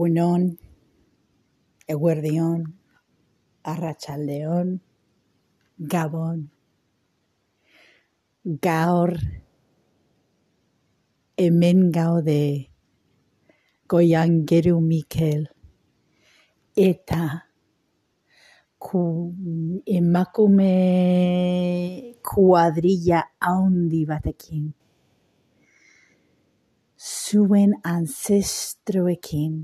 Egunon, eguerdion, arratsaldeon, gabon. Gaur hemen gaude goian geru Mikel eta ku, emakume kuadrilla handi batekin. Zuen ancestroekin,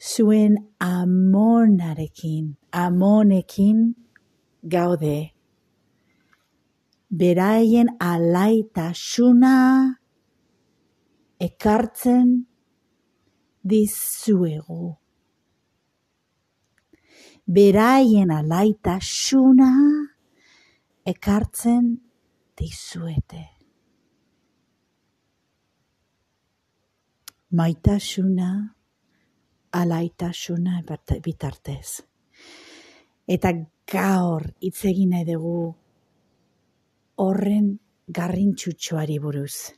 zuen amonarekin, amonekin gaude. Beraien alaitasuna ekartzen dizuegu. Beraien alaitasuna ekartzen dizuete. Maitasuna, alaitasuna bitartez. Eta gaur hitz egin nahi dugu horren garrintxutxoari buruz.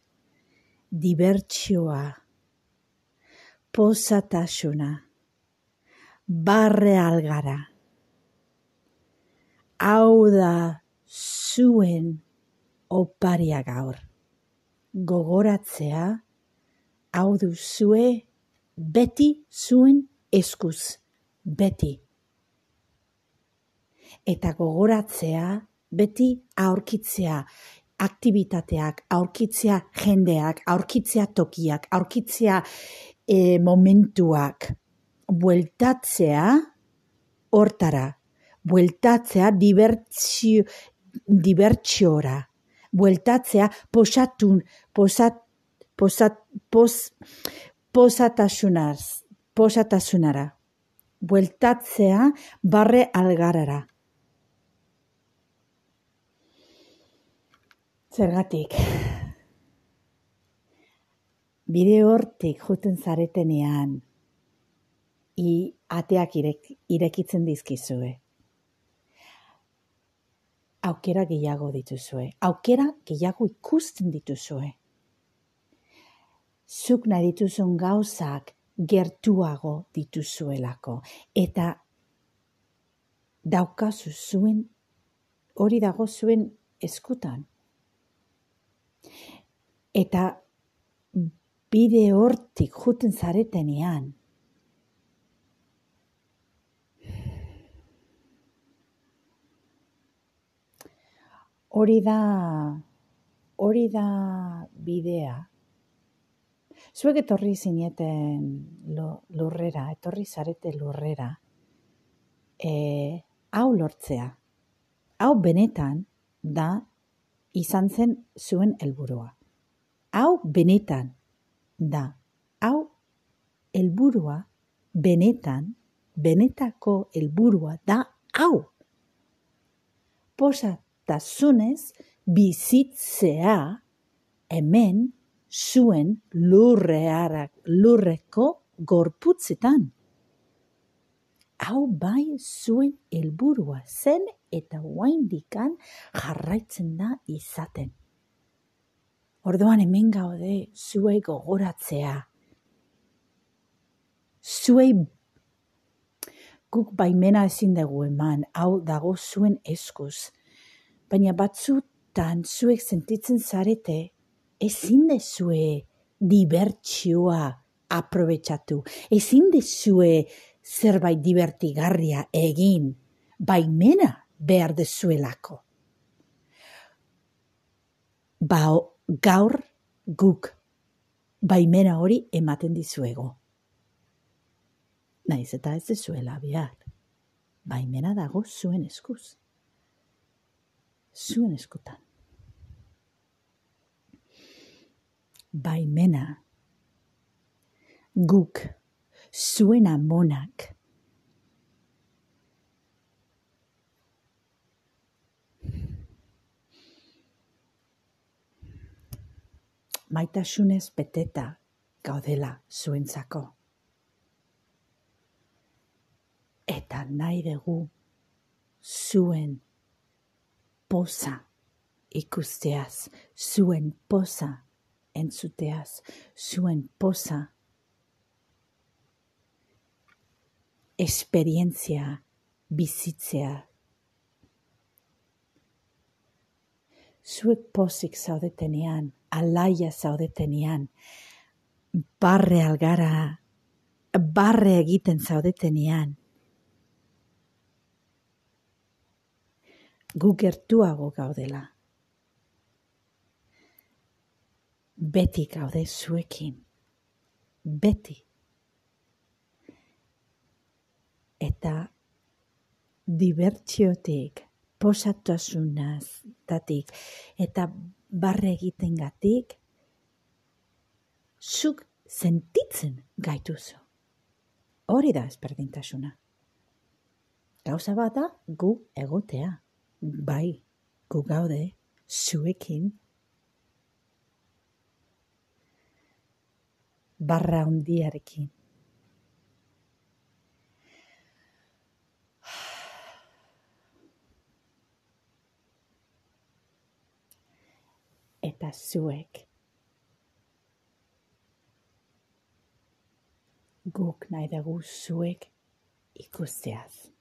Dibertsioa, posatasuna, barre algara. Hau da zuen oparia gaur. Gogoratzea, hau du zue beti zuen eskuz, beti. Eta gogoratzea, beti aurkitzea aktivitateak, aurkitzea jendeak, aurkitzea tokiak, aurkitzea e, momentuak, bueltatzea hortara, bueltatzea dibertsio, dibertsiora, bueltatzea posatun, posat, posat, pos, posatasunaz, posatasunara, bueltatzea barre algarara. Zergatik. Bide hortik juten zaretenean, i ateak irek, irekitzen dizkizue. Aukera gehiago dituzue. Aukera gehiago ikusten dituzue. Zuk nahi dituzun gauzak gertuago dituzuelako. Eta daukazu zuen, hori dago zuen eskutan. Eta bide hortik juten zaretenean, hori da, hori da bidea. Zuek etorri zineten lurrera, etorri zarete lurrera, e, hau lortzea. Hau benetan da izan zen zuen helburua. Hau benetan da. Hau helburua benetan, benetako helburua da hau. Posatasunez bizitzea hemen zuen lurrearak lurreko gorputzetan. Hau bai zuen helburua zen eta oaindikan jarraitzen da izaten. Orduan hemen gaude zuei gogoratzea. Zuei guk baimena ezin dugu eman, hau dago zuen eskuz. Baina batzutan zuek sentitzen zarete, ezin dezue dibertsioa aprobetsatu. Ezin dezue zerbait divertigarria egin, baimena behar dezuelako. Ba, gaur guk baimena hori ematen dizuego. Naiz eta ez dezuela behar. Baimena dago zuen eskuz. Zuen eskutan. Baimena guk zuen amonak maitasunez beteta gaudela zuentzako. Eta nahi dugu zuen poza ikusteaz, zuen poza entzuteaz, zuen poza esperientzia bizitzea. Zuek pozik zaudetenean, alaia zaudetenean, barre algara, barre egiten zaudetenean, gu gertuago gaudela. Beti gaude zuekin. Beti. Eta dibertsiotik, posatuasunaz, datik, eta barre egiten gatik, zuk sentitzen gaituzu. Hori da ezberdintasuna. Gauza bat da gu egotea. Bai, gu gaude, zuekin. Barra hundiarekin. Eta zuek. Guk nahi dugu zuek ikusteaz.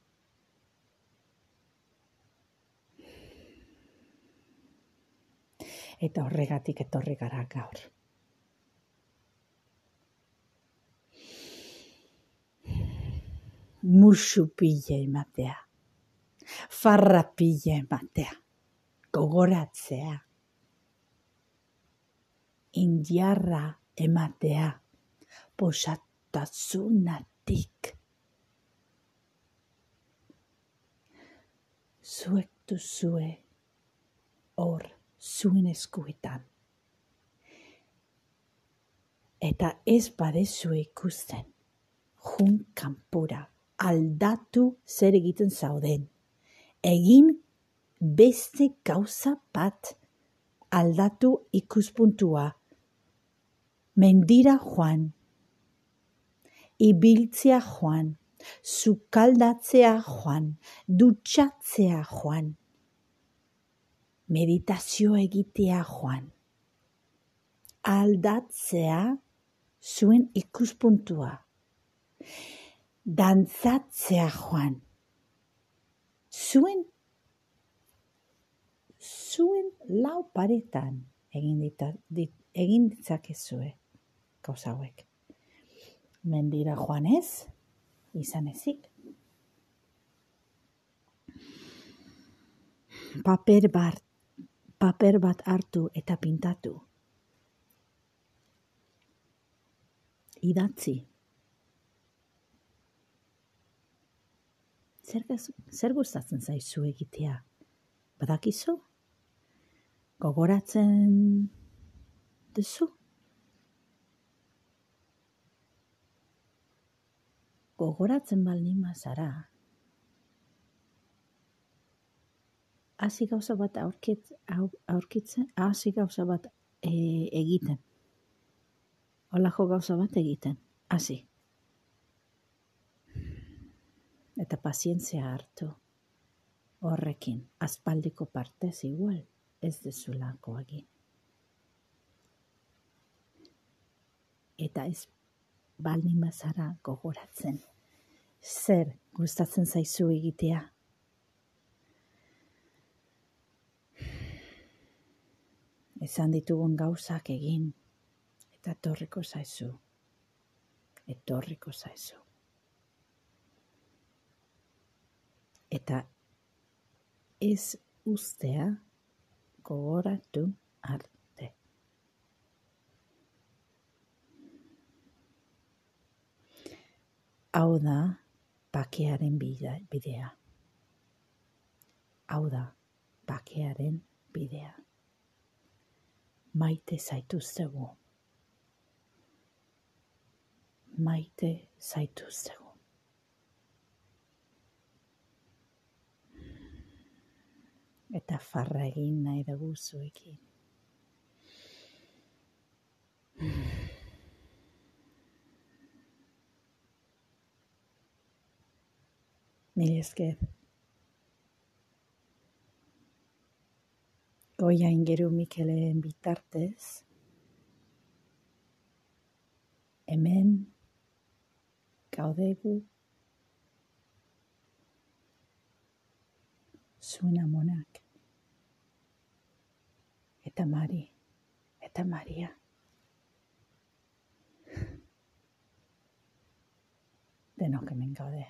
eta horregatik etorri gara gaur. Musu pille ematea, farra pille ematea, gogoratzea, indiarra ematea, posatasunatik. Zuek duzue hor zuen eskuetan. Eta ez badezu ikusten, jun kanpura, aldatu zer egiten zauden. Egin beste gauza bat aldatu ikuspuntua. Mendira joan, ibiltzea joan, sukaldatzea joan, dutxatzea joan meditazio egitea joan. Aldatzea zuen ikuspuntua. Dantzatzea joan. Zuen zuen lau paretan egin dita, dit, egin ditzakezue gauza hauek. Mendira joan ez, izan ezik. Paper bat paper bat hartu eta pintatu. Idatzi. Zer, zer gustatzen zaizu egitea? Badakizu? Gogoratzen duzu? Gogoratzen baldin mazara, hasi gauza bat aurkit, aurkitzen, hasi gauza bat e, egiten. Olako gauza bat egiten, hasi. Eta pazientzia hartu horrekin, aspaldiko partez igual, ez dezulako egin. Eta ez baldin bazara gogoratzen, zer gustatzen zaizu egitea, esan ditugun gauzak egin eta etorriko zaizu. Etorriko zaizu. Eta ez ustea gogoratu arte. Hau da bakearen bidea. Hau da bakearen bidea maite zaituztegu. Maite zaituztegu. eta farra egin nahi dugu zuekin. Mil esker. Goia ingeru Mikelen bitartez, hemen gaudegu zuen amonak eta Mari, eta Maria. Denok hemen gaude.